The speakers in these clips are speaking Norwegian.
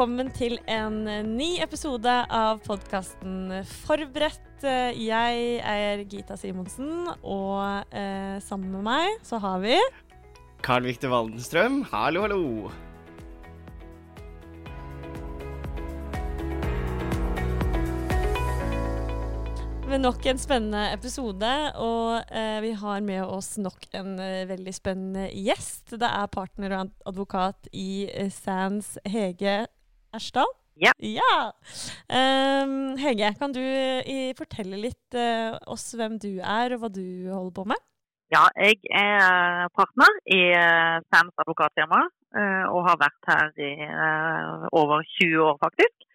velkommen til en ny episode av podkasten Forberedt. Jeg er Gita Simonsen, og eh, sammen med meg så har vi Carl Viktor Waldenstrøm, hallo, hallo. med nok en spennende episode. Og eh, vi har med oss nok en eh, veldig spennende gjest. Det er partner og advokat i eh, Sands, Hege Ersdal. Ja. ja. Um, Hege, kan du eh, fortelle litt uh, oss hvem du er, og hva du holder på med? Ja, jeg er partner i uh, Sams advokatfirma, uh, og har vært her i over 20 år, faktisk.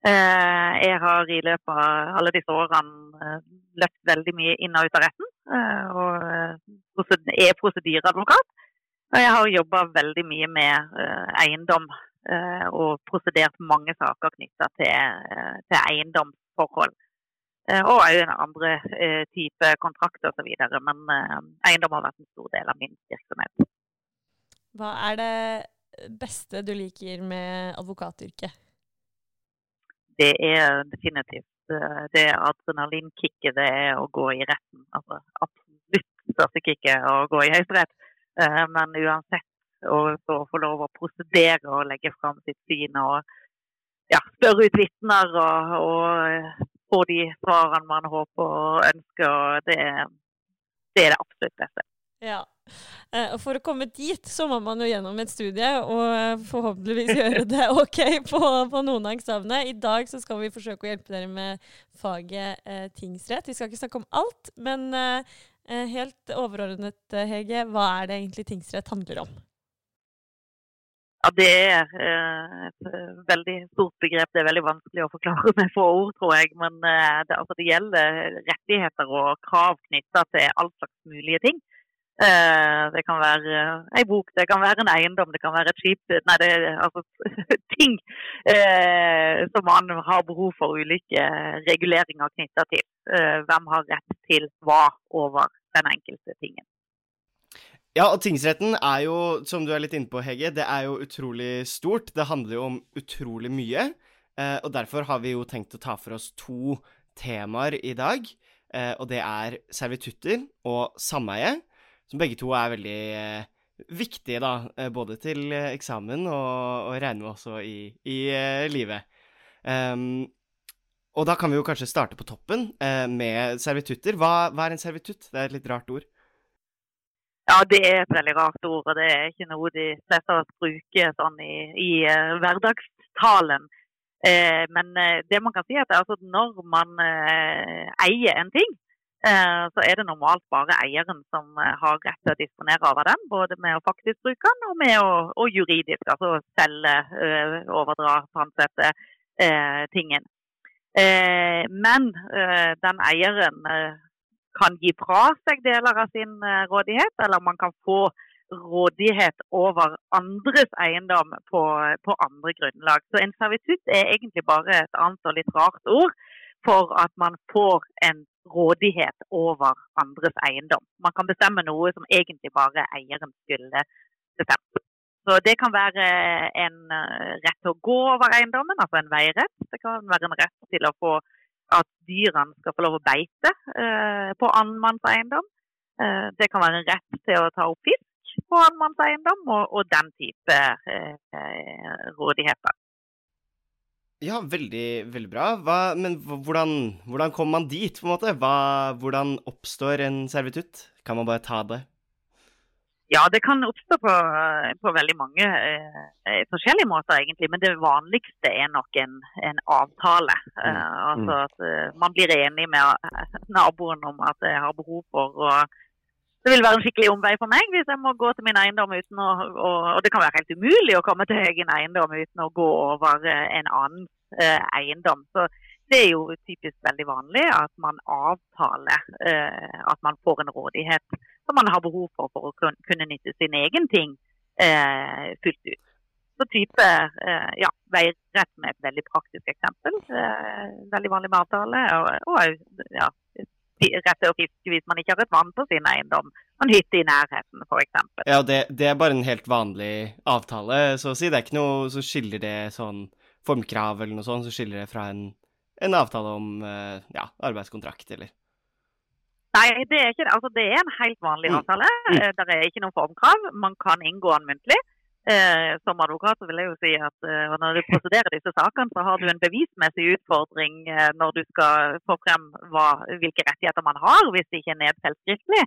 Jeg har i løpet av alle disse årene løpt veldig mye inn og ut av retten. Og er prosedyreadvokat. Og jeg har jobba veldig mye med eiendom og prosedert mange saker knytta til, til, eiendomsforhold. Og òg andre type kontrakter osv. Men eiendom har vært en stor del av min virksomhet. Hva er det beste du liker med advokatyrket? det er definitivt eh, det adrenalinkicket det er å gå i retten. Altså absolutt største kicket å gå i Høyesterett. Eh, men uansett å få lov å prosedere og legge fram sitt syn og ja, spørre ut vitner og, og, eh, få de svarene man håper og ønsker, det, det er det absolutt beste. Ja. Eh, og for å komme dit, så må man jo gjennom et studie og eh, forhåpentligvis gjøre det OK på, på noen av eksamene. I dag så skal vi forsøke å hjelpe dere med faget eh, tingsrett. Vi skal ikke snakke om alt, men eh helt overordnet, Hege, hva er det egentlig tingsrett handler om? Ja, Det er et veldig stort begrep. Det er veldig vanskelig å forklare med få ord, tror jeg. Men det, altså, det gjelder rettigheter og krav knytta til all slags mulige ting. Eh, det kan være ei bok, det kan være en eiendom, det kan være et skip. Nei, det er altså ting eh, som man har behov for ulike reguleringer knytta til. Eh, hvem har rett til hva over den enkelte tingen. Ja, og tingsretten er jo, som du er litt inne på, Hege, det er jo utrolig stort. Det handler jo om utrolig mye. Eh, og derfor har vi jo tenkt å ta for oss to temaer i dag. Eh, og det er servitutter og sameie. Som begge to er veldig eh, viktige, da. Eh, både til eksamen og, og regner med også i, i eh, livet. Um, og da kan vi jo kanskje starte på toppen eh, med servitutter. Hva, hva, er en servitutt? Det er et litt rart ord. Ja, det er et veldig rart ord, og det er ikke noe de fleste av oss bruker sånn i, i uh, hverdagstalen. Eh, men det man kan si er at altså, når man eier en ting, Eh, så er det normalt bare eieren som eh, har rett til å disponere over den. Både med å faktisk bruke den og med å og juridisk, altså selge, eh, overdra, pantsette eh, tingen. Eh, men eh, den eieren kan gi fra seg deler av sin rådighet, eller man kan få rådighet over andres eiendom på, på andre grunnlag. Så en servitutt er egentlig bare et annet og litt rart ord for at man får en rådighet over andres eiendom. Man kan bestemme noe som egentlig bare eieren skulle bestemt. Så Det kan være en eh, rett til å gå over eiendommen, altså en veirett. Det kan være en rett til å få at dyrene skal få lov å beite eh, på annenmanns eiendom. Eh, det kan være en rett til å ta opp fisk på annenmanns eiendom, og, og, den type eh rådigheter. Ja, veldig, veldig bra. Hva, men hvordan, hvordan kommer man dit, på en måte? Hva, hvordan oppstår en servitutt? Kan man bare ta det? Ja, det kan oppstå på, på veldig mange eh, forskjellige måter, egentlig. Men det vanligste er nok en, en avtale. Mm. Uh, altså at eh, man blir enig med naboen om at jeg har behov for å det vil være en skikkelig omvei for meg hvis jeg må gå til min eiendom uten å og, og det kan være helt umulig å komme til egen eiendom uten å gå over eh, en annen eh, eiendom. Så det er jo typisk veldig vanlig at man avtaler eh, at man får en rådighet som man har behov for for å kunne nytte sin egen ting eh, fullt ut. Så type eh, ja, veirett med et veldig praktisk eksempel. Eh, veldig vanlig avtale. Og, og ja, rett og fiske hvis man ikke har et vann på sin eiendom. En hytte i nærheten, f.eks. Ja, det, det, er bare en helt vanlig avtale, så å si. Det er ikke noe som skiller det sånn formkrav eller noe sånt, så skiller det fra en, en avtale om uh, ja, arbeidskontrakt, eller? Nei, det er ikke det. Altså, det er en helt vanlig mm. avtale. Mm. Mm. Det er ikke noe formkrav. Man kan inngå den muntlig. Eh, som advokat så vil jeg jo si at eh, når du prosederer disse sakene, så har du en bevismessig utfordring eh, når du skal få frem hva, hvilke rettigheter man har, hvis det ikke er nedfelt skriftlig.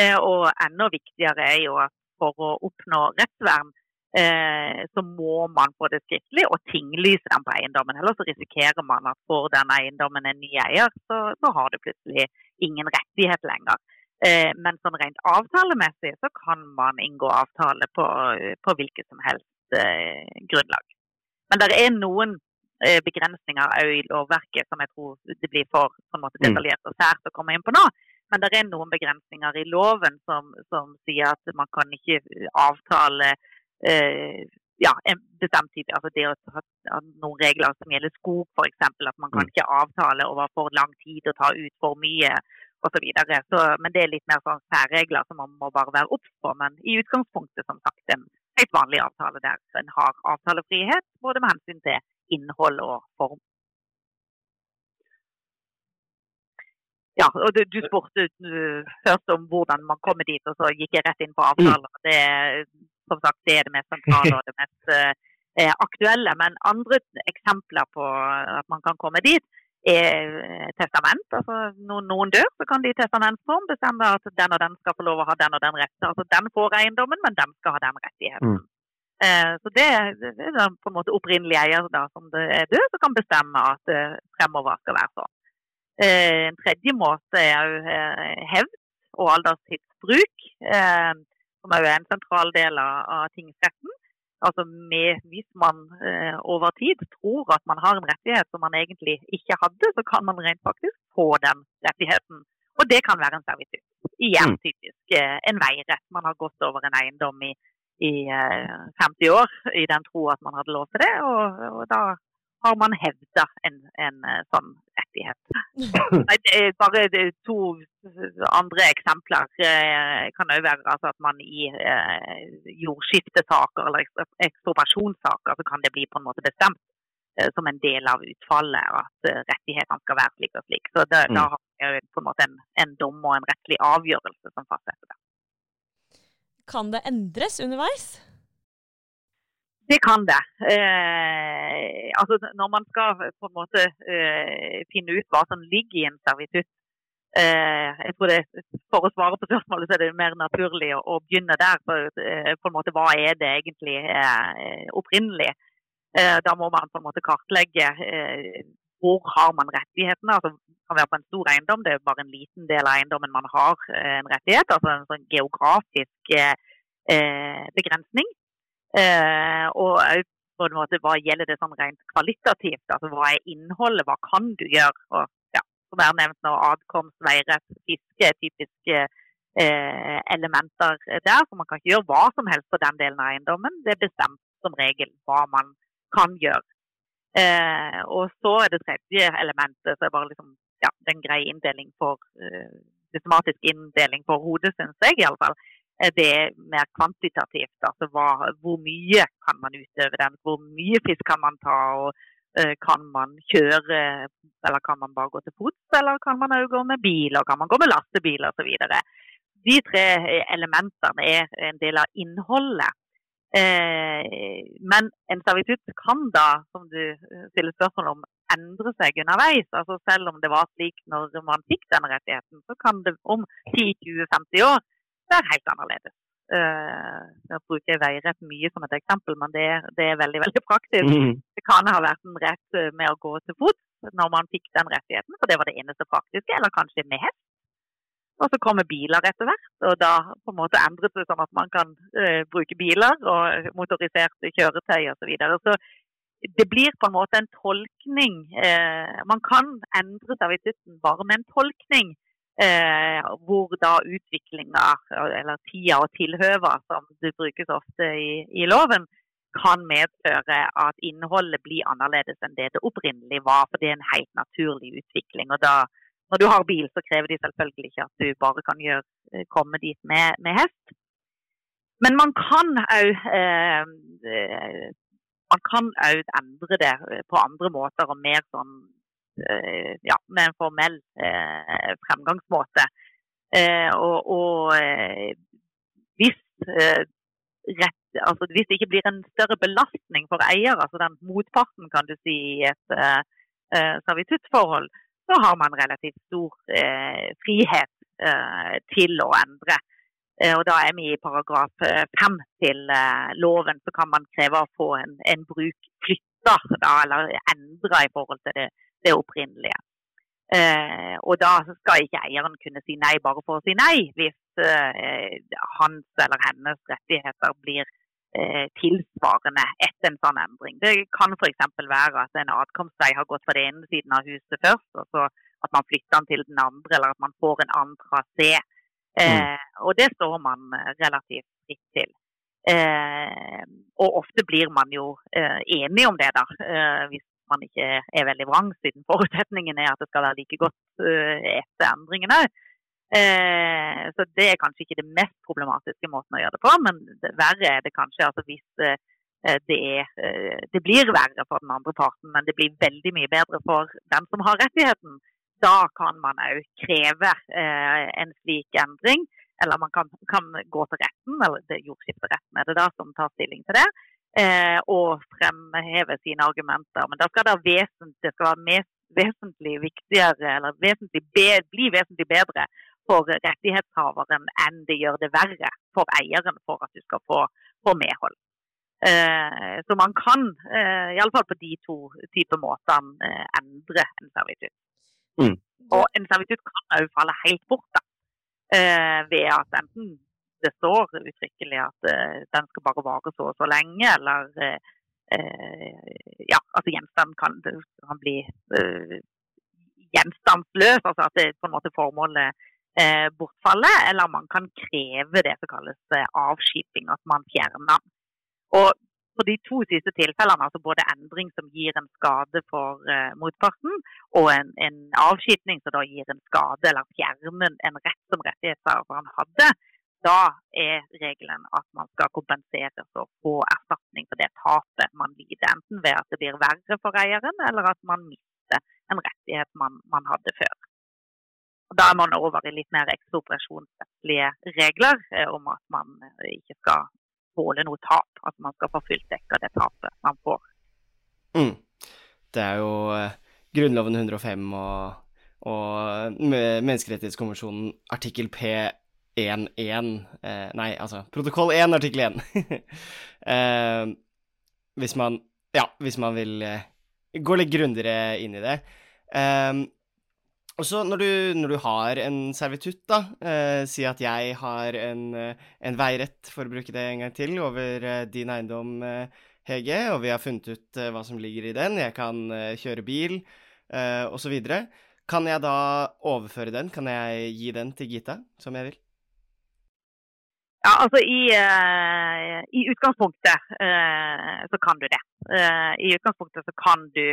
Eh, og enda viktigere er jo at for å oppnå rettsvern, eh, så må man få det skriftlig og tinglyse den på eiendommen. Ellers så risikerer man at får den eiendommen en ny eier, så, så har du plutselig ingen rettighet lenger. Eh, men sånn rent avtalemessig så kan man inngå avtale på, på hvilket som helst eh, grunnlag. Men det er noen eh, begrensninger òg i lovverket som jeg tror det blir for på en måte, mm. detaljert og sært å komme inn på nå. Men det er noen begrensninger i loven som, som sier at man kan ikke avtale ja, en bestemt type, Altså det å noen regler som gjelder skog f.eks. At man kan mm. ikke avtale over for lang tid og ta ut for mye osv. Men det er litt mer sånn særregler som man må bare være obs på. Men i utgangspunktet som sagt en helt vanlig avtale der en har avtalefrihet både med hensyn til innhold og form. Ja, og du, du spurte uh, først om hvordan man kommer dit, og så gikk jeg rett inn på avtaler. Mm. Det, som sagt, det er det mest sentrale og det mest eh, aktuelle. Men andre eksempler på at man kan komme dit, er testament. Altså når noen dør, så kan de i testamentsform bestemme at den og den skal få lov å ha den og den retten. Altså den får eiendommen, men den skal ha den rettigheten. Mm. Eh, så det, det er på en måte opprinnelig eier da, som det er død, som kan bestemme at det fremover skal være sånn. Eh, en tredje måte er jo eh, hevd og alderstidsbruk, eh, som er en sentral del av, tingsretten. Altså med, hvis man eh, over tid tror at man har en rettighet som man egentlig ikke hadde, så kan man rent faktisk få den rettigheten. Og det kan være en servitutt. Igjen mm. typisk eh, en veirett. Man har gått over en eiendom i, i eh, 50 år i den tro at man hadde lov til det, og, og da har man hevda en, en, eh, sånn rettighet. Bare to andre eksempler eh, kan òg være altså at man i eh, jordskiftesaker eller ekspropriasjonssaker så kan det bli på en måte bestemt som en del av utfallet at rettighetene skal være slik og slik. Så det, mm. Da har vi på en måte en, en dom og en rettslig avgjørelse som fastsetter det. Kan det endres underveis? Det kan det. Eh, altså når man skal på en måte eh, finne ut hva som ligger i en servitutt eh, jeg tror det, For å svare på spørsmålet så er det mer naturlig å, å begynne der. For, eh, på en måte, Hva er det egentlig eh, opprinnelig? Eh, da må man på en måte kartlegge hvor har man rettighetene. altså det kan være på en stor eiendom, det er bare en liten del av eiendommen man har en rettighet. Altså en sånn geografisk begrensning. Eh, og på en måte hva gjelder det sånn rent kvalitativt? Altså hva er innholdet, hva kan du gjøre? Og, ja, som er nevnt nå, adkomst, veirett, fiske er typiske eh, elementer der. For man kan ikke gjøre hva som helst på den delen av eiendommen. Det er bestemt som regel hva man kan gjøre. Eh, og så er det tredje elementet, så er bare liksom, ja, den greie inndeling for eh, systematisk inndeling for hodet, syns jeg iallfall det er mer kvantitativt. Altså hva, hvor mye kan man utøve den, hvor mye fisk kan man ta. og uh, Kan man kjøre, eller kan man bare gå til fots, eller kan man også gå med bil, og kan man gå med lastebil osv. De tre elementene er en del av innholdet. Eh, men en servitutt kan da, som du stiller spørsmål om, endre seg underveis. Altså Selv om det var slik når man fikk denne rettigheten, så kan det om 10-20-50 år det er helt annerledes. Uh, jeg bruker veirett mye som et eksempel, men det, det er veldig veldig praktisk. Mm. Det kan ha vært en rett eh, med å gå til fots når man fikk den rettigheten, for det var det eneste praktiske, eller kanskje med hest. Og så kommer biler etter hvert, og da på en måte endret det sånn at man kan uh, bruke biler og motoriserte kjøretøy osv. Så, videre. så det blir på en måte en tolkning. Uh, man kan endre servitutten bare med en tolkning Eh, hvor da utviklinga, eller tida og tilhøva, som det brukes ofte i, i, loven, kan medføre at innholdet blir annerledes enn det det opprinnelig var. For det er en helt naturlig utvikling. og da når du har bil, så krever de selvfølgelig ikke at du bare kan gjøre, eh, komme dit med, med hest. Men man kan òg eh, man kan òg endre det på andre måter og mer sånn ja, med en formell fremgangsmåte. Og, og hvis rett, altså hvis det ikke blir en større belastning for eier, altså den motparten kan du si i et servituttforhold, så har man relativt stor frihet til å endre. Og Da er vi i paragraf fem til loven, så kan man kreve å få en, en bruk flytta eller endra i forhold til det, det opprinnelige. Eh, og da skal ikke eieren kunne si nei bare for å si nei, hvis eh, hans eller hennes rettigheter blir eh, tilsvarende etter en sånn endring. Det kan f.eks. være at en adkomstvei har gått fra den ene siden av huset først, og så at man flytter den til den andre, eller at man får en annen trasé. Eh, mm. Og det står man eh, relativt fritt til. Eh, og ofte blir man jo eh, enig om det, da. Eh, hvis man ikke er veldig vrang, siden forutsetningen er at det skal være like godt etter endringene. så det er kanskje ikke det mest problematiske måten å gjøre det på, men verre er det kanskje altså hvis det, er, det blir verre for den andre parten, men det blir veldig mye bedre for den som har rettigheten da kan man òg kreve eh, en slik endring. Eller man kan, kan, gå til retten, eller er jordskifteretten er det da som tar stilling til det. Eh, og fremheve sine argumenter. Men da skal det, vesentlig, det skal være mest, vesentlig viktigere, eller vesentlig be, bli vesentlig bedre for rettighetshaveren enn det gjør det verre for eieren for at du skal få, få medhold. Eh, så man kan, eh, iallfall på de to typer måtene, eh, endre en servitutt. Mm. Og en servitutt kan òg falle helt bort da, eh, ved at enten det står uttrykkelig at eh, den skal bare vare så og så lenge, eller eh, ja, altså gjenstand kan, kan bli gjenstandsløs, altså at det på en måte formålet uh, bortfaller, eller man kan kreve det som kalles uh, avskiping, at man fjerner den. Og på de to siste tilfellene, altså både endring som gir en skade for uh, motparten, og en, en avskipning som da gir en skade eller fjerner en rett som rettighetshaveren hadde, da er regelen at man skal kompenseres og få erstatning for det tapet man lider. Enten ved at det blir verre for eieren, eller at man mister en rettighet man, man hadde før. Og da er man over i litt mer ekspropriasjonsrettslige regler eh, om at man eh, ikke skal tåle noe tap. At man skal få fullt dekka det tapet man får. Mm. Det er jo eh, Grunnloven 105 og, og Menneskerettighetskonvensjonen artikkel P11 eh, Nei, altså protokoll 1 artikkel 1. eh, hvis man Ja, hvis man vil eh, gå litt grundigere inn i det. Eh, og så når, når, du har en servitutt, da, eh, si at jeg har en, eh, en, veirett, for å bruke det en gang til, over din eiendom, Hege, og vi har funnet ut hva som ligger i den, jeg kan kjøre bil, eh, osv. Kan jeg da overføre den? Kan jeg gi den til Gita, som jeg vil? Ja, altså i, i utgangspunktet så kan du det. I utgangspunktet så kan du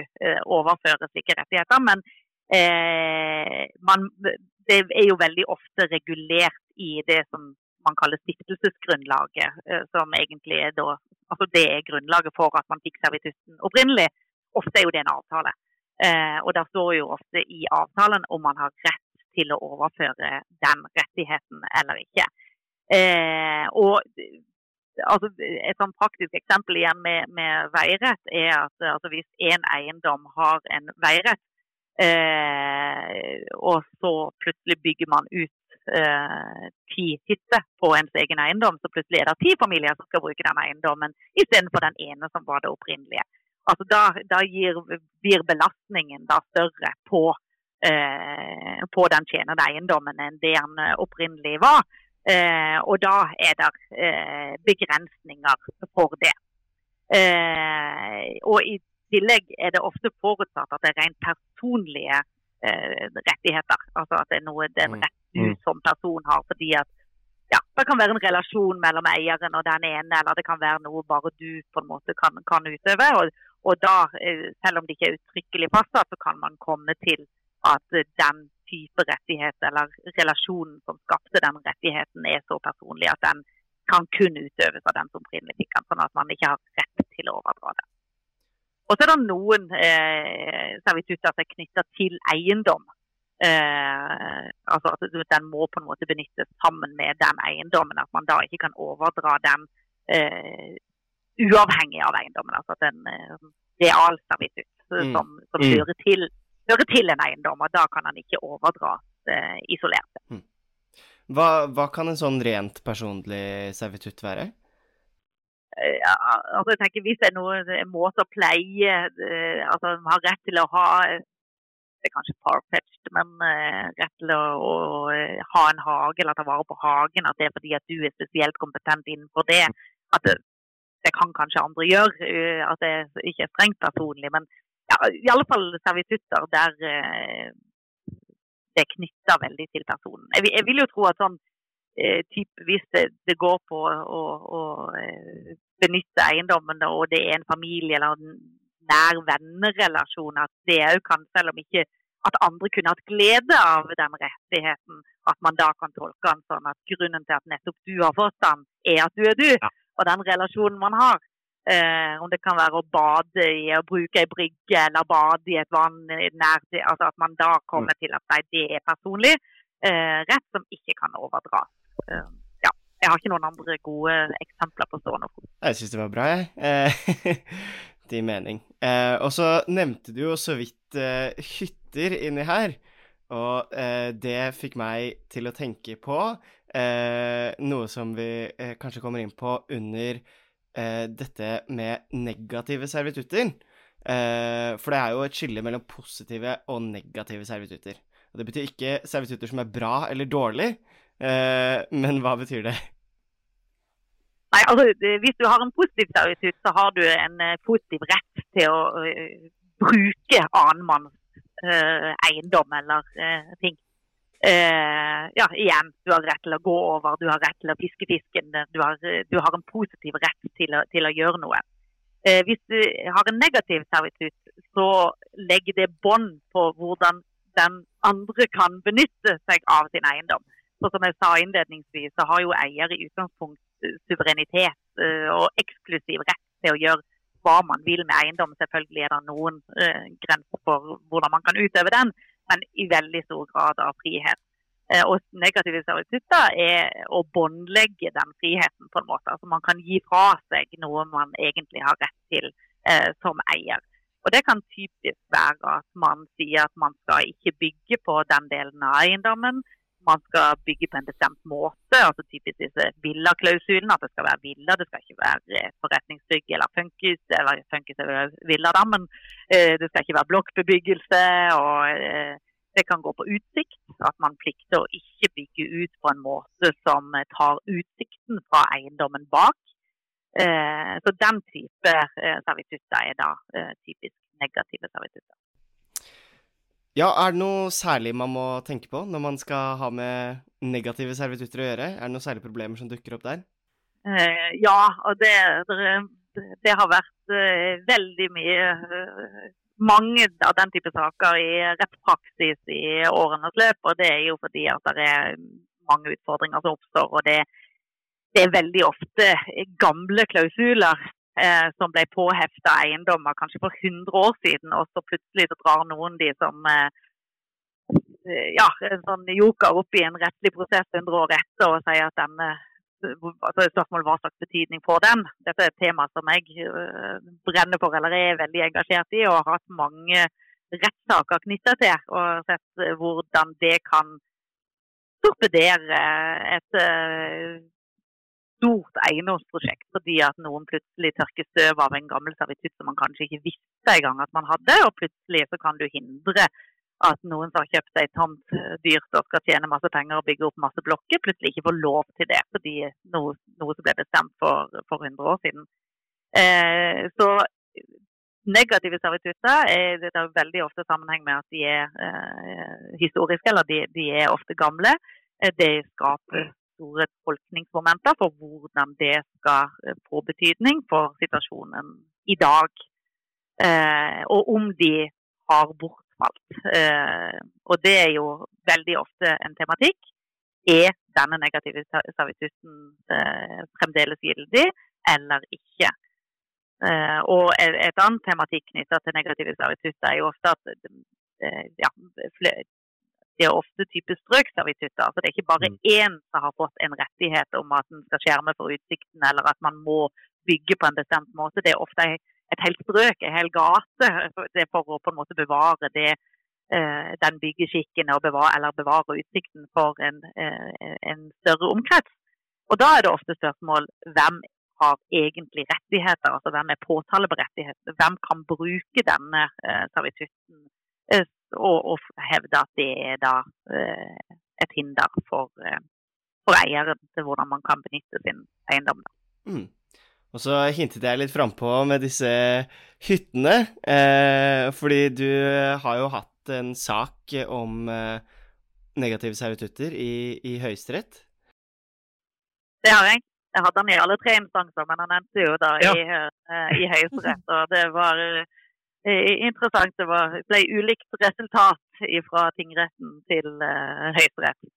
overføre slike rettigheter, men man, det er jo veldig ofte regulert i det som man kaller stiftelsesgrunnlaget, som egentlig er da Altså det er grunnlaget for at man fikk servitutten opprinnelig. Ofte er jo det en avtale. Og der står jo ofte i avtalen om man har rett til å overføre den rettigheten eller ikke. Eh, og altså, Et sånn praktisk eksempel igjen med, med veirett er at altså, hvis en eiendom har en veirett, Eh, og så plutselig bygger man ut eh, ti hytter på ens egen eiendom, så plutselig er det ti familier som skal bruke den eiendommen istedenfor den ene som var det opprinnelige. Altså Da, da gir, blir belastningen da større på, eh, på den tjenende eiendommen enn det den opprinnelig var. Eh, og da er det eh, begrensninger for det. Eh, og i tillegg er det ofte forutsatt at det er rent personlige eh, rettigheter. Altså at det er noe den rette rett du mm. som person har. fordi at ja, Det kan være en relasjon mellom eieren og den ene, eller det kan være noe bare du på en måte kan, kan utøve. Og, og, da, eh, selv om det ikke er uttrykkelig fastsatt, så kan man komme til at den type rettighet eller relasjonen som skapte den rettigheten, er så personlig at den kan kun utøves av den som opprinnelig fikk den, sånn at man ikke har rett til å overdra det. Og så er det noen eh, servitutter som er knytta til eiendom. Eh, altså at Den må på en måte benyttes sammen med den eiendommen. At man da ikke kan overdra den eh, uavhengig av eiendommen. Altså at en eh, realservitutt mm. som, som mm. hører, til, hører, til, en eiendom. Og da kan han ikke overdras eh, isolert. Mm. Hva, hva, kan en sånn rent personlig servitutt være? Eh, ja, altså jeg tenker Hvis det er noen måte å pleie eh, altså Man har rett til å ha det er kanskje far-fetched, men rett til å, å, ha en hage eller ta vare på hagen. At det er fordi at du er spesielt kompetent innenfor det. At det, det kan kanskje andre gjøre. At det ikke er strengt personlig. Men ja, i alle fall servitutter der eh, det er knytta veldig til personen. Jeg, jeg, vil jo tro at sånn type, hvis det, det, går på å, å benytte eiendommen og det er en familie eller en nær vennerelasjon, at det òg kan, selv om ikke at andre kunne hatt glede av den rettigheten, at man da kan tolke den sånn at grunnen til at nettopp du har fått den, er at du er du. Ja. Og den relasjonen man har. Eh, om det kan være å bade i, å bruke ei brygge eller bade i et vann nær altså At man da kommer mm. til at nei, det er personlig eh, rett som ikke kan overdras. Eh, ja. Jeg har ikke noen andre gode eksempler på stående fot. Jeg syns det var bra, jeg. Eh, riktig mening. Eh, og så nevnte du jo så vidt eh, hytter inni her. Og eh, det fikk meg til å tenke på eh, noe som vi kanskje kommer inn på under eh, dette med negative servitutter. for det er jo et skille mellom positive og negative servitutter. Og det betyr ikke servitutter som er bra eller dårlig, men hva betyr det? Nei, altså Hvis du har en positiv servitutt, så har du en uh, positiv rett til å uh, bruke annenmanns uh, eiendom eller ting. Ja, igjen, du har rett til å gå over, du har rett til å fiske fisken. Du har, du har en positiv rett til å, til å gjøre noe. hvis du har en negativ servitutt, så legger det bånd på hvordan den andre kan benytte seg av sin eiendom. Så som jeg sa innledningsvis, så har jo eier i utgangspunkt suverenitet eh, og eksklusiv rett til å gjøre hva man vil med eiendom. Selvfølgelig er det noen eh, grenser for hvordan man kan utøve den, men i veldig stor grad av frihet. Uh, og negative servitutter er å båndlegge den friheten på en måte. Altså Man kan gi fra seg noe man egentlig har rett til eh, som eier. Og Det kan typisk være at man sier at man skal ikke bygge på den delen av eiendommen man skal bygge på en bestemt måte. altså Typisk disse villaklausulene. At det skal være villa, det skal ikke være forretningsbygg eller funkis. Eller funkis er villa, da, men eh, det skal ikke være blokkbebyggelse. og eh, Det kan gå på utsikt. At man plikter å ikke bygge ut på en måte som tar utsikten fra eiendommen bak. Eh, så den type eh, servitutter er da eh, typisk negative servitutter. Ja, er det noe særlig man må tenke på når man skal ha med negative servitutter å gjøre? Er det noen særlige problemer som dukker opp der? Eh, ja, og det, det, det har vært uh, veldig mye uh, Mange av den type saker i rettspraksis i årenes løp. Og det er jo fordi at det er mange utfordringer som oppstår. og det, det er veldig ofte gamle klausuler eh, som ble påhefta eiendommer kanskje for 100 år siden, og så plutselig så drar noen de som eh, ja, en sånn joker opp i en rettslig prosess 100 år etter og sier at denne altså Spørsmålet hva slags betydning får den? Dette er et tema som jeg uh, brenner for eller er veldig engasjert i, og har hatt mange rettssaker knytta til. Og sett hvordan det kan torpedere et uh, stort eiendomsprosjekt fordi at noen plutselig tørker støv av en gammel servitutt som man kanskje ikke visste engang at man hadde, og plutselig så kan du hindre at noen som har kjøpt seg tomt eh, dyrt og skal tjene masse penger og bygge opp masse blokker, plutselig ikke får lov til det fordi noe, noe som ble bestemt for, for 100 år siden. Eh, så negative servitutter er, det er veldig ofte sammenheng med at de er eh, historiske, eller de, de, er ofte gamle. Eh, det skaper store tolkningsmomenter for hvordan det skal eh, få betydning for situasjonen i dag. Eh, og om de har bortfalt. Eh, og det er jo veldig ofte en tematikk. Er denne negative servitutten eh, fremdeles gyldig eller ikke? Eh, og et, et annet tematikk knytta til negative servitutter er jo ofte at eh, ja, det er ofte type strøkservitutter. Så det er ikke bare Mm. én som har fått en rettighet om at en skal skjerme for utsikten, eller at man må bygge på en bestemt måte. Det er ofte et helt strøk, en hel gate, det for å på en måte bevare det, eh, den byggeskikken bevare, eller bevare utsikten for en, eh, en større omkrets. Og da er det ofte spørsmål hvem har egentlig rettigheter, altså hvem er påtaleberettiget, hvem kan bruke denne eh, servitutten og, og hevde at det er da eh, et hinder for, eh, for eieren til hvordan man kan benytte sin eiendom. Mm. Og så hintet jeg litt frampå med disse hyttene, eh, fordi du har jo hatt en sak om eh, negative servitutter i, i Høyesterett. Det har jeg. Jeg hadde den i alle tre instanser, men han endte jo da Ja. i, eh, i Høyesterett. Og det var eh, interessant. Det var, ble ulikt resultat fra tingretten til eh, Høyesterett.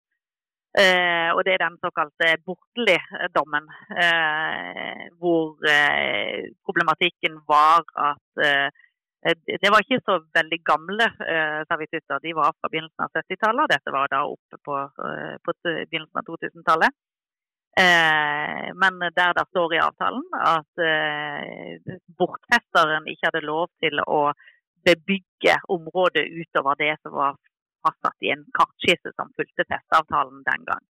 Eh, og det er den såkalte Bortelid-dommen, eh, hvor eh, problematikken var at eh, det var ikke så veldig gamle eh, servitutter. De var fra begynnelsen av 70-tallet. Dette var da oppe på, eh, på begynnelsen av 2000-tallet. Eh, men der det står i avtalen at eh, bortfesteren ikke hadde lov til å bebygge området utover det som var fastsatt i en kartskisse som fulgte festeavtalen den gang.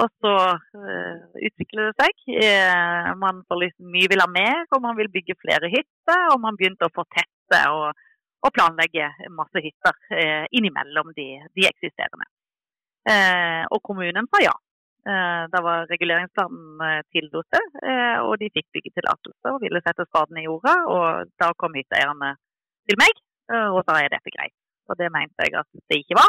Og så eh, utvikler det seg. Eh, man får liksom mye vil ha mer, og man vil bygge flere hytter. Og man begynte å fortette og, og planlegge masse hytter eh, innimellom de, de eksisterende. Eh, og kommunen sa ja. Eh, da var reguleringsplanen tillot det, eh, og de fikk byggetillatelse og ville sette spaden i jorda. Og da kom hytteeierne til meg eh, og sa er dette greit. Og det mente jeg at det ikke var.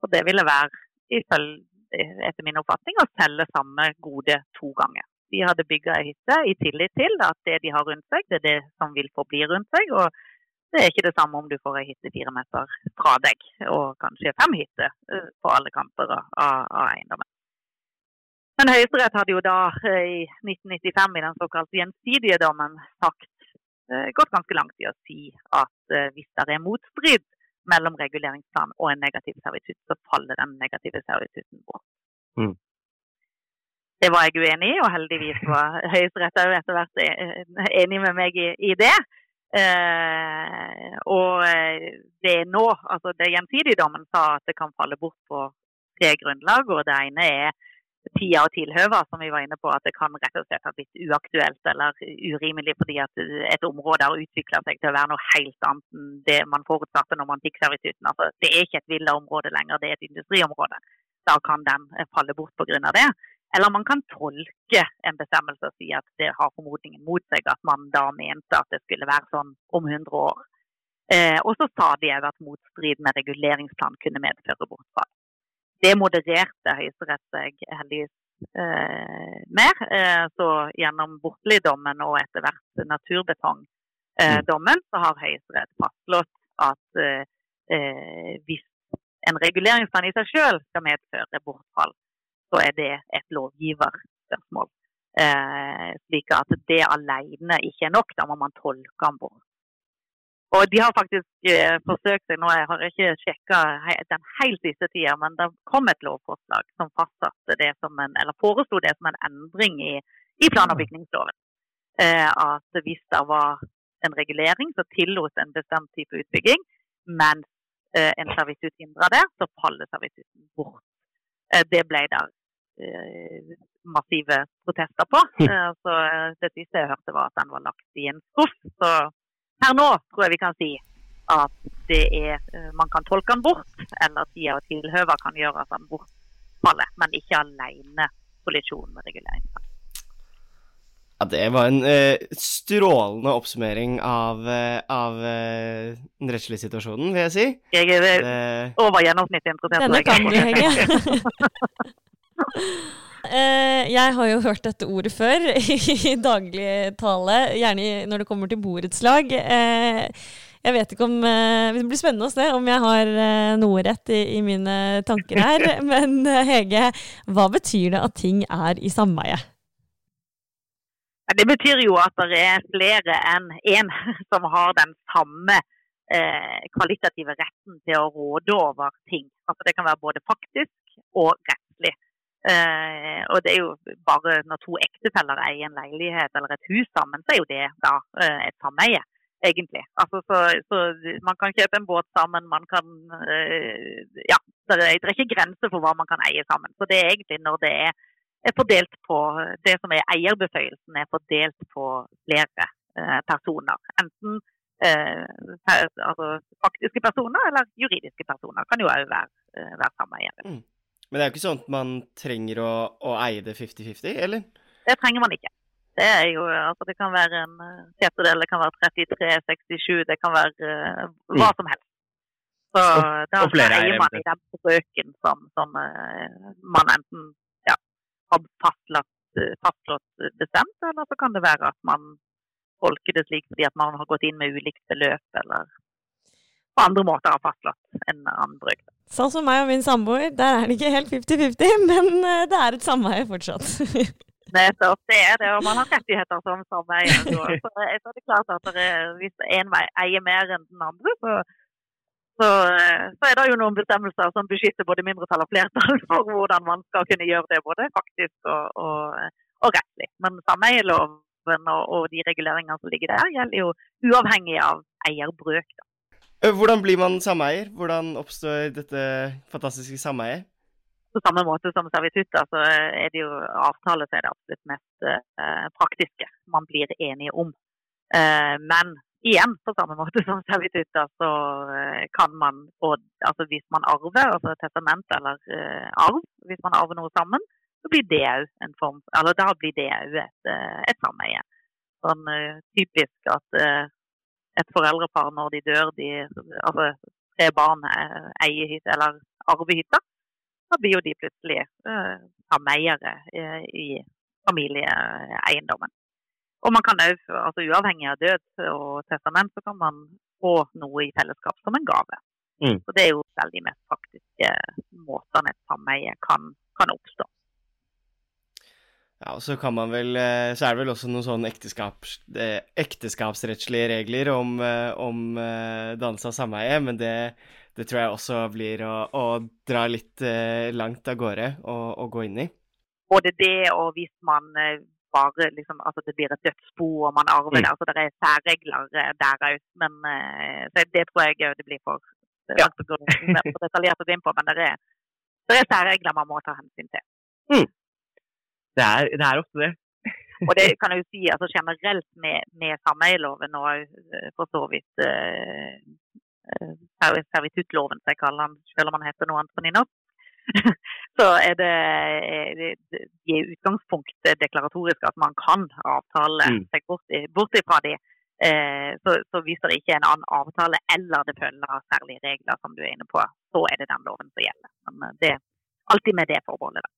Og det ville være, etter min oppfatning, å selge samme gode to ganger. De hadde bygga ei hytte i tillit til at det de har rundt seg, det er det som vil forbli rundt seg. og det er ikke det samme om du får ei hytte fire meter fra deg, og kanskje fem hytter eh, på alle kanter av, av eiendommen. Men Høyesterett hadde jo da eh, i 1995 i den såkalte gjensidige dommen sagt, eh, gått ganske langt i å si at eh, hvis det er motstrid mellom reguleringsplan og en negativ servitutt, så faller den negative servitutten bort. Mm. Det var jeg uenig i, og heldigvis var Høyesterett òg etter hvert enig med meg i, i det. Eh, og det er nå, altså det gjensidige dommen sa at det kan falle bort på tre grunnlag. og Det ene er tida og tilhøva, som vi var inne på, at det kan rett og slett ha blitt uaktuelt eller urimelig fordi at et område har utvikla seg til å være noe helt annet enn det man forutsatte når man fikk servitutten. Altså, det er ikke et villaområde lenger, det er et industriområde. Da kan den falle bort pga. det. Eller man kan tolke en bestemmelse og si at det har formodningen mot seg at man da mente at det skulle være sånn om 100 år. Eh, og så sa de òg at med reguleringsplan kunne medføre bortfall. Det modererte Høyesterett seg heldigvis eh, mer. Eh, så gjennom Bortelid-dommen og etter hvert naturbetongdommen, så har Høyesterett fastslått at eh, hvis en reguleringsplan i seg selv skal medføre bortfall, så er det et lovgiverspørsmål. Eh, slik at det alene ikke er nok, da må man tolke den bort. Og de har faktisk eh, forsøkt seg, nå jeg har ikke sjekka den helt siste tida, men det kom et lovforslag som fastsatte det som en, eller foreslo det som en endring i, i plan- og bygningsloven. Eh, at hvis det var en regulering som tillot en bestemt type utbygging, mens eh, en servitutt hindra det, så faller servitutten bort. Eh, det ble der eh, massive protester på. Eh, så det siste jeg hørte var at den var lagt i en skuff. Så per nå tror jeg vi kan si at det er, man kan tolke den bort, eller tida og tilhøva kan gjøre at den bortfaller, men ikke alene kollisjon med reguleringsplanen. Ja, det var en eh, strålende oppsummering av, eh, av eh, den rettslige situasjonen, vil jeg si. Jeg er Det, over gjennomsnittet interessert. Denne kan du, Hege. Eh, jeg har jo hørt dette ordet før i daglig tale, gjerne når det kommer til borettslag. Eh, jeg vet ikke om eh, Det blir spennende å se om jeg har noe rett i, i mine tanker her. Men Hege, hva betyr det at ting er i sameie? Det betyr jo at det er flere enn én som har den samme eh, kvalitative retten til å råde over ting. Altså Det kan være både faktisk og rettslig. Eh, og det er jo bare når to ektefeller eier en leilighet eller et hus sammen, så er jo det da eh, et sameie, egentlig. Altså så, så, Man kan kjøpe en båt sammen, man kan eh, Ja, det er, ikke grenser for hva man kan eie sammen. Så det er egentlig når det er er fordelt på det som er eierbeføyelsen, er fordelt på flere eh, personer. Enten eh, altså, faktiske personer eller juridiske personer. Kan jo òg være, eh, være sameiere. Mm. Men det er jo ikke sånn at man trenger å, å eie det 50-50, eller? Det trenger man ikke. Det er jo, altså det kan være en setedel, det kan være 33-67, det kan være uh, hva mm. som helst. Så da eier man i den brøken som, som uh, man enten har fastlagt, fastlått eh, bestemt, eller så kan det være at man tolker det slik fordi at man har gått inn med ulikt beløp, eller på andre måter har fastslått enn andre. Sånn som meg og min samboer, der er det ikke helt 50-50, men eh, det er et sameie fortsatt. Nettopp, det er det, og man har rettigheter som sameie. Så, så er det klart at er, hvis én eier mer enn den andre, så så, eh, så, er det jo noen bestemmelser som beskytter både mindretall og flertall for hvordan man skal kunne gjøre det, både faktisk og, og, og rettlig. Men sameieloven og, og, de reguleringene som ligger der, gjelder jo uavhengig av eierbrøk. Da. Eh, hvordan blir man sameier? Hvordan oppstår dette fantastiske sameiet? På samme måte som servitutter, så er det jo avtale som er det absolutt mest eh, praktiske man blir enige om. Eh, men igjen, på samme måte som servitutter, så eh, kan man få altså Hvis man arver, altså testament eller arv, hvis man arver noe sammen, så blir det òg en form Eller da blir det òg et, eh, et sameie. Sånn typisk at et foreldrepar når de dør, de altså tre barn eier hytte eller arver hytta, da blir jo de plutselig sameiere i familieeiendommen. Og man kan òg, altså uavhengig av død og testament, så kan man få noe i fellesskap som en gave. Mm. Så det er jo veldig mest praktiske måtene et sameie kan, kan, oppstå. Ja, og så kan man vel eh, Så er det vel også noen sånne ekteskaps, eh, ekteskapsrettslige regler om, eh, om dannelse av sameie, men det, det, tror jeg også blir å, å dra litt langt av gårde og, gå inn i. Både det, og hvis man bare liksom, altså det blir et dødsbo og man arver mm. det. altså Det er særregler der òg. Men det tror jeg det blir for, ja. for detaljert å inn på. Men det er, det er særregler man må ta hensyn til. Mm. Det, er, det, er, ofte det. og det kan jeg jo si altså generelt med, med sameieloven og eh, for så vidt eh, servituttloven, som jeg kaller den, selv om man heter noe annet på nynorsk. så er det, det i utgangspunktet deklaratorisk at man kan avtale mm. seg bort, bort ifra de. Eh, så, så, hvis det ikke er en annen avtale eller det følger av særlige regler, som du er inne på, så er det den loven som gjelder. Men eh, det er alltid med det forbeholdet.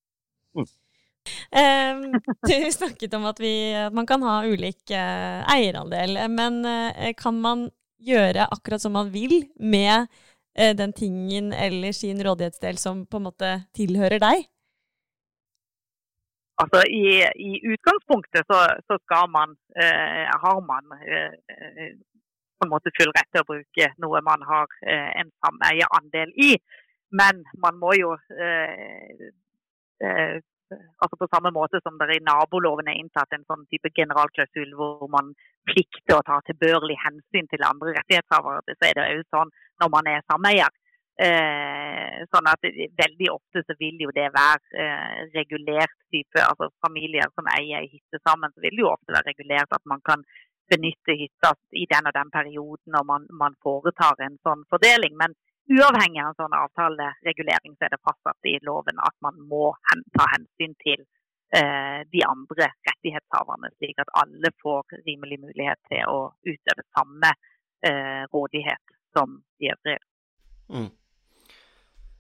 Mm. Um, du snakket om at, vi, at, man kan ha ulik uh, eierandel, men uh, kan man gjøre akkurat som man vil med Eh, den tingen eller sin rådighetsdel som på en måte tilhører deg? Altså, i, i utgangspunktet så, så, skal man, eh, har man eh, på en måte full rett til å bruke noe man har eh, en sameieandel i. Men man må jo eh, eh, altså På samme måte som det i naboloven er inntatt en sånn type generalklausul hvor man plikter å ta tilbørlig hensyn til andre rettighetshavere, så er det òg sånn når man er sameier. Eh, sånn at Veldig ofte så vil jo det være eh, regulert type, altså familier som eier ei hytte sammen, så vil det jo ofte være regulert at man kan benytte hytta i den og den perioden når man, man foretar en sånn fordeling. Men uavhengig av en sånn avtaleregulering, så er det fastsatt i loven at man må ta hensyn til eh, de andre rettighetshaverne, slik at alle får rimelig mulighet til å utøve samme eh, rådighet som de øvrige. Mm.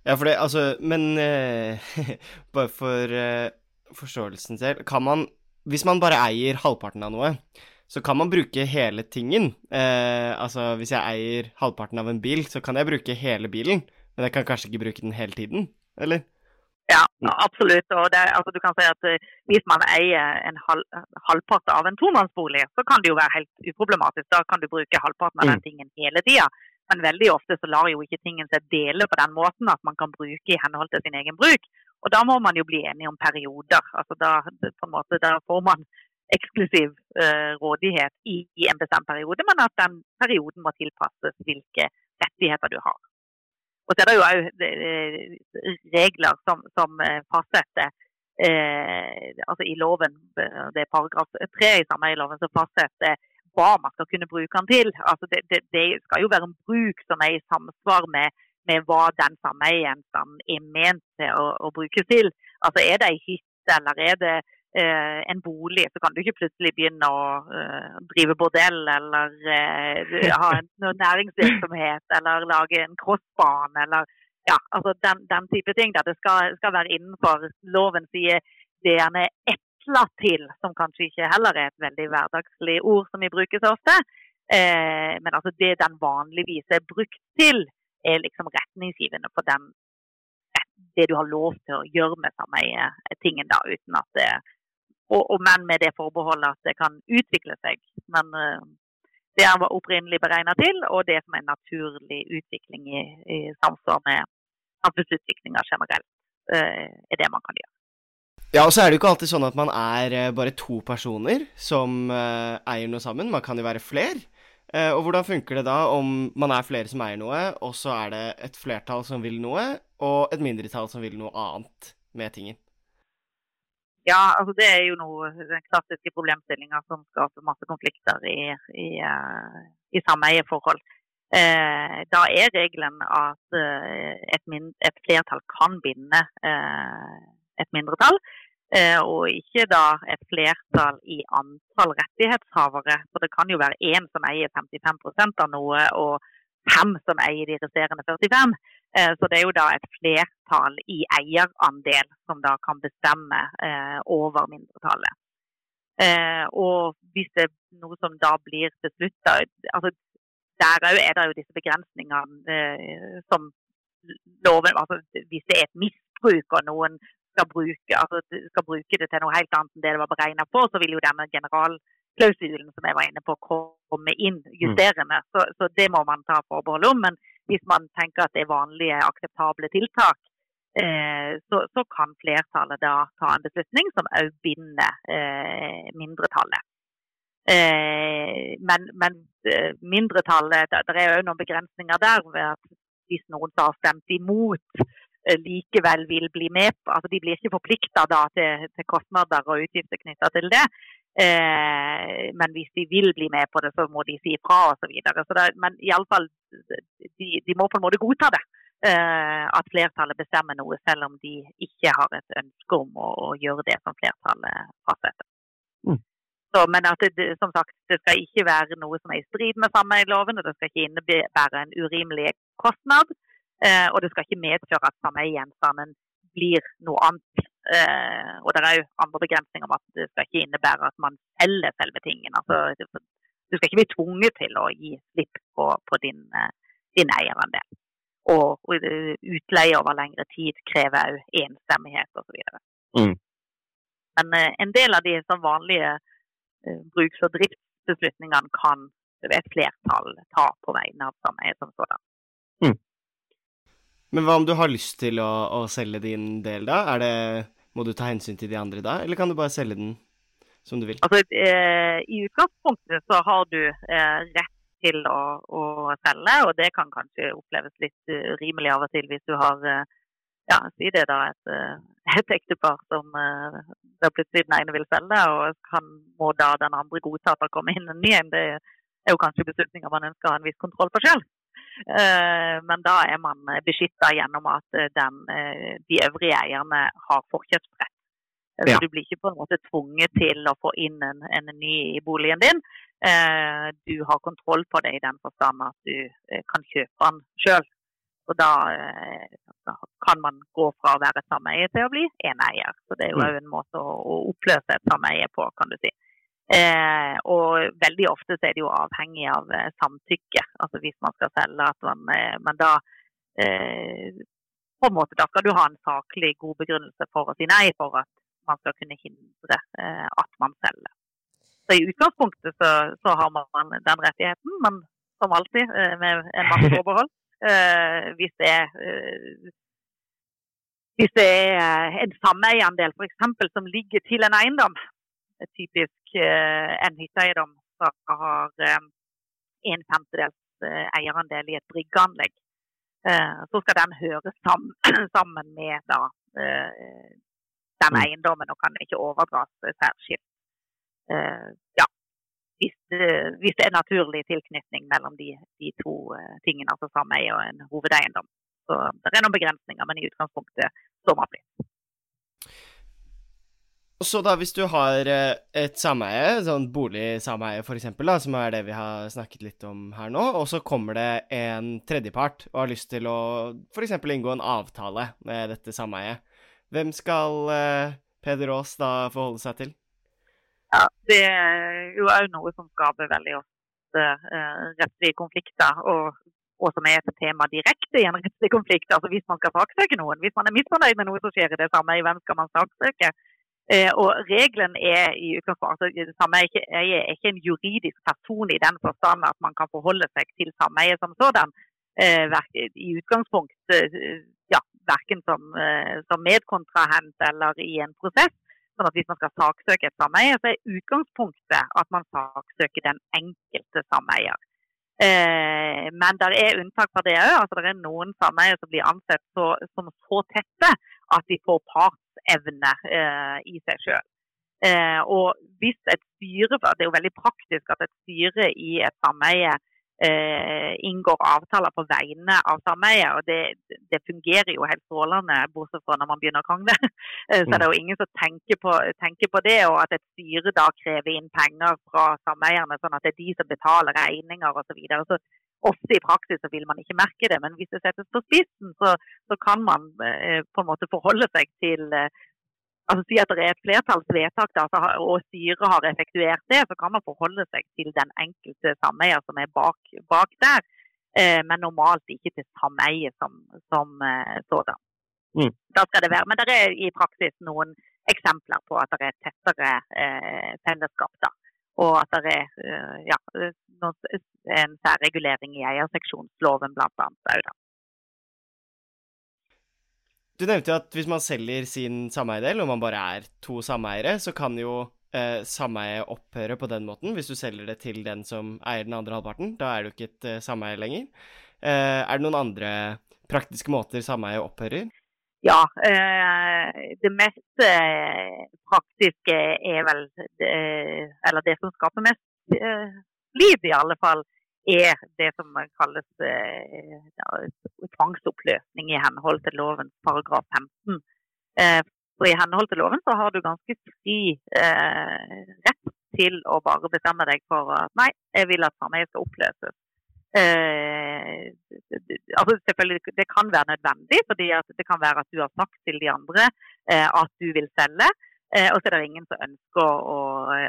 Ja, for det, altså Men eh, bare for eh, forståelsen selv, kan man Hvis man bare eier halvparten av noe, så kan man bruke hele tingen. Eh, altså, hvis jeg eier halvparten av en bil, så kan jeg bruke hele bilen, men jeg kan kanskje ikke bruke den hele tiden, eller? Ja, absolutt. Og det, altså, du kan si at uh, Hvis man eier en halv, halvpart av en tomannsbolig, så kan det jo være helt uproblematisk. Da kan du bruke halvparten av den Mm. tingen hele tida. Men veldig ofte så lar jo ikke tingen seg dele på den måten at man kan bruke i henhold til sin egen bruk. Og da må man jo bli enige om perioder. Altså da, på en måte, da får man eksklusiv eh, rådighet i, i en bestemt periode, men at den perioden må tilpasses hvilke rettigheter du har. Og så er det jo òg regler som, som eh, fastsetter eh, altså i loven, eh, det er paragraf tre i sameieloven, som fastsetter hva man skal kunne bruke den til. Altså det, det, det skal jo være en bruk som er i samsvar med, med hva den sameiegjenstanden er ment til å, å brukes til. Altså Er det ei hytte eller er det eh, en bolig, så kan du ikke plutselig begynne å eh, drive bordell eller eh, ha en, næringsvirksomhet eller lage en crossbane eller ja, altså den, den type ting. Der det skal, skal være innenfor loven sier det gjerne etla til, som kanskje ikke heller er et veldig hverdagslig ord som vi bruker så ofte. Eh, men altså det den vanligvis er brukt til, er liksom retningsgivende for den, det du har lov til å gjøre med sameietingen, da, uten at det og, og, Men med det forbeholdet at det kan utvikle seg. Men eh, det er opprinnelig beregna til, og det som er en naturlig utvikling i, i samsvar med samfunnsutviklinga generelt, eh, er det man kan gjøre. Ja, og så er det jo ikke alltid sånn at man er eh, bare to personer som eier noe sammen. Man kan jo være fler. Og hvordan funker det da om man er flere som eier noe, og så er det et flertall som vil noe, og et mindretall som vil noe annet med tingen? Ja, altså det er jo noe den klassiske problemstillinga som skaper masse konflikter i, i, uh, i sameieforhold. Eh, da er regelen at eh, et, min, et, flertall kan binde eh, et mindretall, eh, og ikke da et flertall i antall rettighetshavere. For det kan jo være én som eier 55 av noe, og fem som eier de resterende 45. Eh, så det er jo da et flertall i eierandel som da kan bestemme eh, over mindretallet. Eh, og hvis det er noe som da blir beslutta altså Der òg er det jo disse begrensningene som loven altså Hvis det er et misbruk og noen skal bruke, altså, skal bruke det til noe helt annet enn det det var beregna på, så vil jo denne generalklausulen som jeg var inne på, komme inn justerende. Mm. Så, så, det må man ta forbehold om. Men hvis man tenker at det er vanlige, akseptable tiltak, eh, så, så, kan flertallet da ta en beslutning som òg binder eh, mindretallet. Eh, men, men mindretallet, det er òg noen begrensninger der. ved at Hvis noen har stemt imot, likevel vil bli med på altså De blir ikke forplikta til, til, kostnader og utgifter knytta til det. Eh, men hvis de vil bli med på det, så må de si ifra osv. Men iallfall de, de må på en måte godta det. Eh, at flertallet bestemmer noe, selv om de ikke har et ønske om å, å gjøre det som flertallet fastsetter. Mm. Så, men at det, som sagt, det skal ikke være noe som er i strid med sameiloven, og det skal ikke innebære en urimelig kostnad. Eh, og det skal ikke medføre at samme gjenstanden blir noe annet. Eh, og det er jo andre begrensninger om at det skal ikke innebære at man selger selve tingen. Altså, du skal ikke bli tvunget til å gi slipp på, på din, din eierandel. Og, og utleie over lengre tid krever òg enstemmighet osv. Mm. Men eh, en del av de vanlige eh, bruks- og driftsbeslutningene kan et flertall ta på vegne av sameiet som sådan. Mm. Men hva om du har lyst til å, å selge din del, da? Er det, må du ta hensyn til de andre da, eller kan du bare selge den som du vil? Altså, eh, I utgangspunktet så har du eh, rett til å, å, selge, og det kan kanskje oppleves litt urimelig rimelig av og til hvis du har uh, ja, si det da, et, uh, et ektepar som da plutselig den ene vil selge, og kan, må da den andre godta at det kommer inn en ny en. Det er jo kanskje beslutninger man ønsker å ha en viss kontroll på selv. Men da er man beskytta gjennom at den, de øvrige eierne har forkjøpsrett. Så ja. Du blir ikke på en måte tvunget til å få inn en, en ny i boligen din. Du har kontroll på det i den forstand at du kan kjøpe den sjøl. Og da, da, kan man gå fra å være sameie til å bli eneier. Så det er jo òg en måte å, å, oppløse et sameie på, kan du si. Eh, og veldig ofte så er det jo avhengig av eh, samtykke. Altså hvis man skal selge at man, eh, men da på en måte, Da skal du ha en saklig god begrunnelse for å si nei, for at man skal kunne hindre eh, at man selger. Så I utgangspunktet så, så, har man den rettigheten, men som alltid eh, med en masse forbehold. Eh, hvis det er eh, hvis det er en sameieandel f.eks. som ligger til en eiendom, typisk eh, en hytteeiendom som har eh, en femtedels eh, eierandel i et bryggeanlegg, så skal den høres sammen med da, den mm. eiendommen og kan ikke overdras særskilt. Ja, hvis, det er naturlig tilknytning mellom de, de to tingene, altså sameie og en hovedeiendom. Så det er noen begrensninger, men i utgangspunktet sommerfri. Så da, hvis du har eh, et sameie, sånn boligsameie f.eks., som er det vi har snakket litt om her nå, og så kommer det en tredjepart og har lyst til å f.eks. inngå en avtale med dette sameiet, hvem skal eh, Peder Aas da forholde seg til? Ja, Det er jo òg noe som skaper veldig ofte eh, rettslige konflikter. Og og som er et tema direkte i en rettslig konflikt. Altså hvis man skal saksøke noen. Hvis man er misfornøyd med noe som skjer i det samme, hvem skal man saksøke? Eh, og regelen er i utgangspunktet det samme er ikke, en juridisk person i den forstand at man kan forholde seg til sameie som sådan. Eh, I utgangspunkt, eh, ja, verken som, som medkontrahent eller i en prosess. Sånn at Hvis man skal saksøke et sameie, så er utgangspunktet at man saksøker den enkelte sameier. Eh, men det er unntak fra det òg. Altså, det er noen sameier som blir ansett så, som så tette at de får partsevne eh, i seg sjøl. Eh, og hvis et styre, Det er jo veldig praktisk at et styre i et sameie eh, inngår avtaler på vegne av sameiet. Og det, det, fungerer jo helt strålende, bortsett fra når man begynner å krangle. Eh, så det er jo ingen som tenker på, tenker på, det, og at et styre da krever inn penger fra sameierne, sånn at det er de som betaler regninger osv. Så, videre. så Ofte i praksis så vil man ikke merke det, men hvis det settes på spissen, så, så kan man eh, på en måte forholde seg til eh, altså si at det er et flertallsvedtak da, og styret har effektuert det, så kan man forholde seg til den enkelte sameier som er bak, bak der. Eh, men normalt ikke til sameie som, som eh, sådan. Mm. Da skal det være. Men det er i praksis noen eksempler på at det er tettere eh, fellesskap. da. Og at det er eh, ja, en særregulering i eierseksjonsloven bl.a. Du nevnte jo at hvis man selger sin sameiedel, og man bare er to sameiere, så kan jo eh, sameiet opphøre på den måten, hvis du selger det til den som eier den andre halvparten. Da er jo ikke et eh, sameie lenger. Eh, er det noen andre praktiske måter sameie opphører? Ja, eh, det mest eh, praktiske er vel det, Eller det som skaper mest eh, liv, i alle fall, er det som kalles eh, tvangsoppløsning i henhold til lovens paragraf 15. Eh, for I henhold til loven så har du ganske fri eh, rett til å bare bestemme deg for at nei, jeg vil at sameiet skal oppløses. Eh, altså selvfølgelig, Det kan være nødvendig, fordi det kan være at du har sagt til de andre eh, at du vil selge. Eh, og så er det ingen som ønsker å,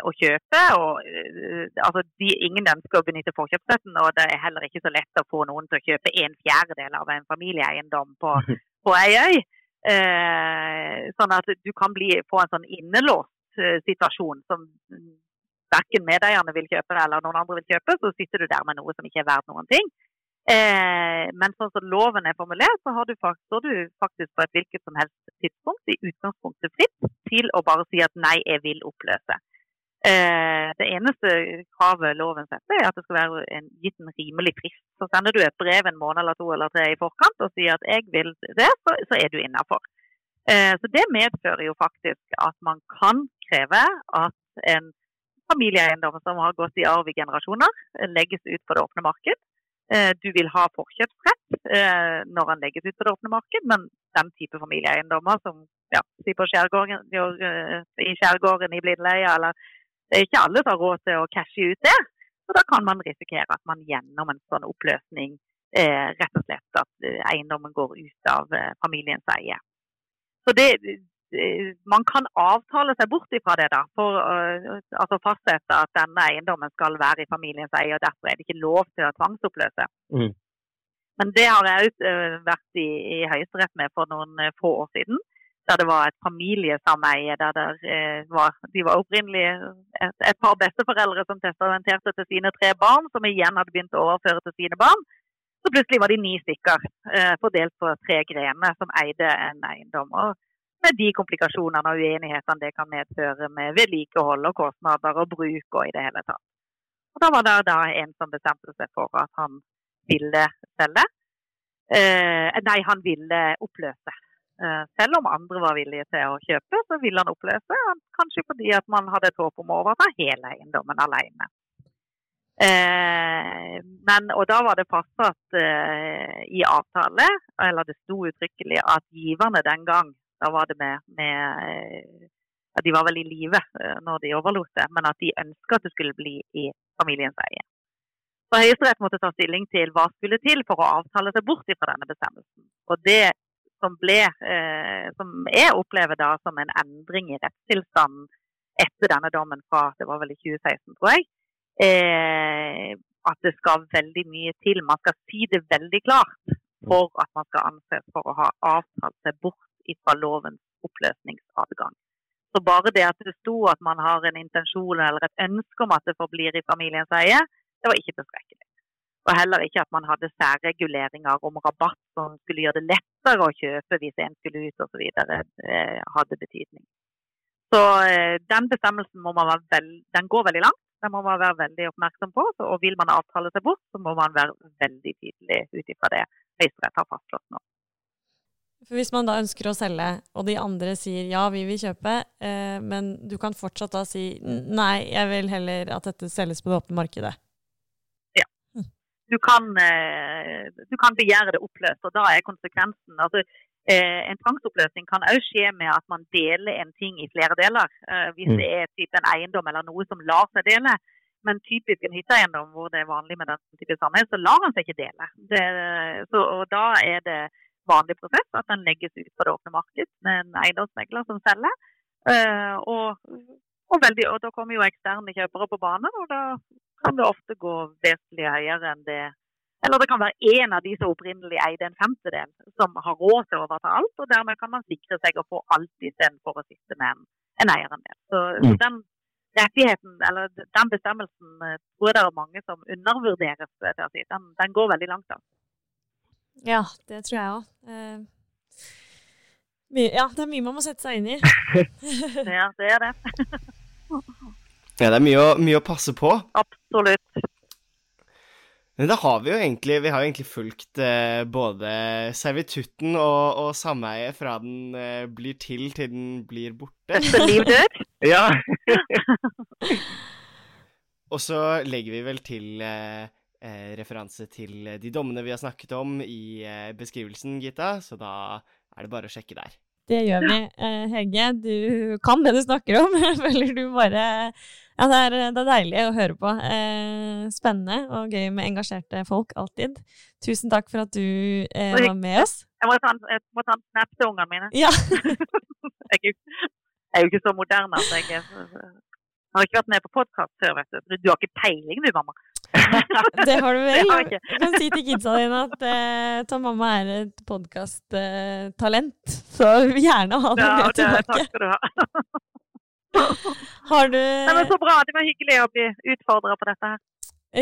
å kjøpe. og eh, altså, de, Ingen ønsker å benytte forkjøpsstøtten, og det er heller ikke så lett å få noen til å kjøpe en fjerdedel av en familieeiendom på, på ei øy. Eh, sånn at du kan bli, få en sånn innelåst eh, situasjon som verken medeierne vil kjøpe eller noen andre vil kjøpe. Så sitter du der med noe som ikke er verdt noen ting. Eh, men sånn som loven er formulert, så har du, står du faktisk på et hvilket som helst tidspunkt i utgangspunktet fritt til å bare si at nei, jeg vil oppløse. Eh, det eneste kravet loven setter, er at det skal være en, gitt en rimelig frist. Så sender du et brev en måned eller to eller tre i forkant og sier at jeg vil det, så, så er du innafor. Eh, så det medfører jo faktisk at man kan kreve at en familieeiendom som har gått i arv i generasjoner, legges ut på det åpne marked. Eh, du vil ha forkjøpsrett eh, når han legges ut på det åpne marked, men den type familieeiendommer som ja, eh, i skjærgården i Blindleia, eller det er ikke alle som har råd til å cashe ut det. Og da kan man risikere at man gjennom en sånn oppløsning eh, rett og slett at eiendommen går ut av eh, familiens eie. Så det, Eh, man kan avtale seg bort ifra det, da, for å altså fastsette at denne eiendommen skal være i familiens eie. og Derfor er det ikke lov til å tvangsoppløse. Mm. Men det har jeg òg vært i, i Høyesterett med for noen få år siden. Der det var et familiesameie. der det, var, De var opprinnelig et, et, par besteforeldre som testamenterte til sine tre barn, som igjen hadde begynt å overføre til sine barn. Så plutselig var de ni stykker eh, fordelt på tre grener som eide en eiendom. Og med de komplikasjonene og uenighetene det kan medføre med vedlikehold og kostnader og bruk og i det hele tatt. Og Da var det da en som bestemte seg for at han ville selge. Eh, nei, han ville oppløse. Eh, selv om andre var villige til å kjøpe, så ville han oppløse. Kanskje fordi at man hadde et håp om å overta hele eiendommen alene. Eh, men, og da var det fastsatt eh, i avtale, eller det sto uttrykkelig, at giverne den gang da var det med, med eh, De var vel i live eh, når de overlot det, men at de ønska at det skulle bli i familiens eie. Så Høyesterett måtte ta stilling til hva skulle til for å avtale seg bort fra denne bestemmelsen. Og det som, ble, eh, som jeg opplever da som en endring i rettstilstanden etter denne dommen fra det var vel i 2016, tror jeg, eh, at det skal veldig mye til. Man skal si det veldig klart for at man skal anses for å ha avtalt seg bort fra lovens oppløsningsadgang. Så bare det at det sto at man har en intensjon eller et ønske om at det forblir i familiens eie, det var ikke tilstrekkelig. Og heller ikke at man hadde særreguleringer om rabatt som skulle gjøre det lettere å kjøpe hvis en skulle ut osv. Eh, hadde betydning. Så eh, den bestemmelsen veld, den går veldig langt. Den må man være veldig oppmerksom på. og vil man avtale seg bort, så må man være veldig tydelig ut ifra det Høyesterett har fastslått nå. For Hvis man da ønsker å selge, og de andre sier ja, vi vil kjøpe, eh, men du kan fortsatt da si nei, jeg vil heller at dette selges på det åpne markedet? Du kan, eh, du kan begjære det oppløst, og da er konsekvensen altså, eh, En tvangsoppløsning kan også skje med at man deler en ting i flere deler. Eh, hvis hm. det er typ en eiendom eller noe som lar seg dele. Men typisk en hytteeiendom hvor det er vanlig med den type sameie, så lar han seg ikke dele. Det, så, og da er det vanlig prosess at den legges ut på det åpne marked med en eiendomsmegler som selger. Uh, og, og, veldig, og, da kommer jo eksterne kjøpere på banen, og da kan det ofte gå vesentlig høyere enn det Eller det kan være én av de som opprinnelig eide en femtedel, som har råd til å overta alt, og dermed kan man sikre seg å få alt istedenfor å sitte med en, en eierandel. Så, mm. så den rettigheten, eller den bestemmelsen, eh, tror jeg det er mange som undervurderes. Den, den går veldig langt. da. Ja, det tror jeg òg. Eh, ja, det er mye man må sette seg inn i. ja, det er det. ja, det er mye å, mye å, passe på. Absolutt. Men da har vi jo egentlig Vi har jo egentlig fulgt eh, både servitutten og, og sameiet fra den eh, blir til til den blir borte. Etter liv dør. ja. og så legger vi vel til eh, eh, referanse til de dommene vi har snakket om i eh, beskrivelsen, Gita, så da er det bare å sjekke der. Det gjør vi. Eh, Hege, du kan det du snakker om. Jeg føler du bare Ja, det er, det er deilig å høre på. Eh, spennende og gøy med engasjerte folk, alltid. Tusen takk for at du eh, var med oss. Jeg må ta, jeg må ta en snap til ungene mine. Ja. jeg, er jo ikke så moderne at jeg, jeg har ikke vært med på podkast før, vet du. Du har ikke peiling du, mamma. det har du vel. Du kan si til kidsa dine at eh, Tom mamma er et podkasttalent, Eh, så gjerne ha det med tilbake. Takk skal du ha. har du Nei, men Så bra. Det var hyggelig å bli utfordra på dette her.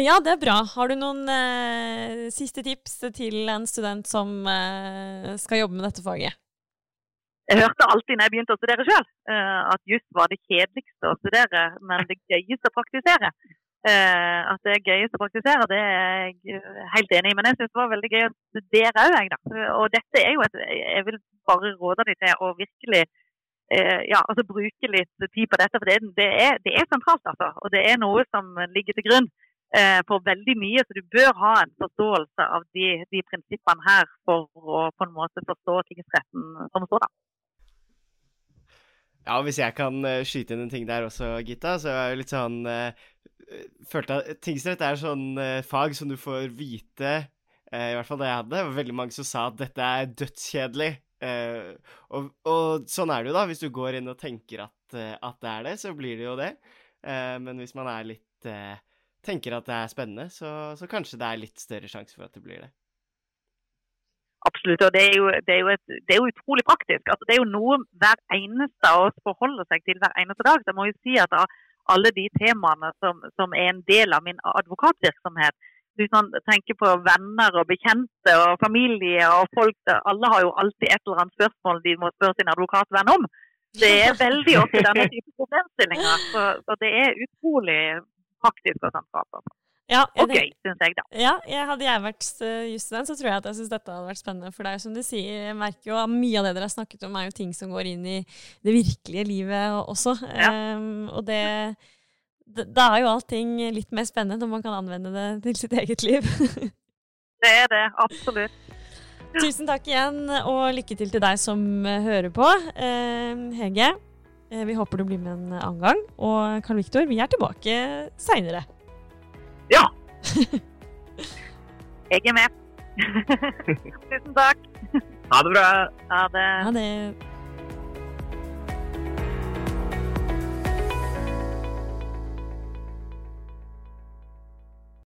Ja, det er bra. Har du noen eh, siste tips til en student som eh, skal jobbe med dette faget? Jeg hørte alltid når jeg begynte å studere sjøl, uh, at juss var det kjedeligste å studere, men det gøyeste å praktisere. Eh, at det er gøyest å praktisere, det er jeg helt enig i. Men jeg syns det var veldig gøy å studere òg, jeg, da. Og dette er jo et Jeg vil bare råde deg til å virkelig eh, ja, altså bruke litt tid på dette. For det, er, det, er, sentralt, altså. Og det er noe som ligger til grunn eh, for veldig mye. Så du bør ha en forståelse av de, de prinsippene her for å på en måte forstå tingsretten som sådan. Ja, hvis jeg kan uh, skyte inn en ting der også, Gitta, så er jo litt sånn eh, Følte at tingsrett er sånn uh, fag som du får vite I hvert fall det jeg hadde. Var veldig mange som sa at dette er dødskjedelig. Og, og, sånn er det jo, da. Hvis du går inn og tenker at, at det er det, så blir det jo det. men hvis man er litt Tenker at det er spennende, så, så kanskje det er litt større sjanse for at det blir det. Absolutt. Og det er, jo, det, er et, det er jo, utrolig praktisk. Altså, det er jo noe hver eneste av oss forholder seg til hver eneste dag. Så jeg må jo si at alle de temaene som, som er en del av min advokatvirksomhet, hvis man tenker på venner og bekjente og familie og folk Alle har jo alltid et eller annet spørsmål de må spørre sin advokatvenn om. Det er veldig ofte denne type problemstillinger. Så, så det er utrolig praktisk å samtale om. Ja, og gøy, syns jeg, da. Ja, jeg hadde jeg vært uh, jusstudent, så tror jeg at jeg syns dette hadde vært spennende. For er som du sier, jeg merker jo at mye av det dere har snakket om, er jo ting som går inn i det virkelige livet også. Ja. Um, og det da er jo allting litt mer spennende når man kan anvende det til sitt eget liv. det er det, absolutt. Tusen takk igjen, og lykke til til deg som eh, hører på. Eh, Hege, eh, vi håper du blir med en annen gang. Og Karl Viktor, vi er tilbake seinere. Ja! Jeg er med. Tusen takk. Ha det bra. Ha det. Ha det.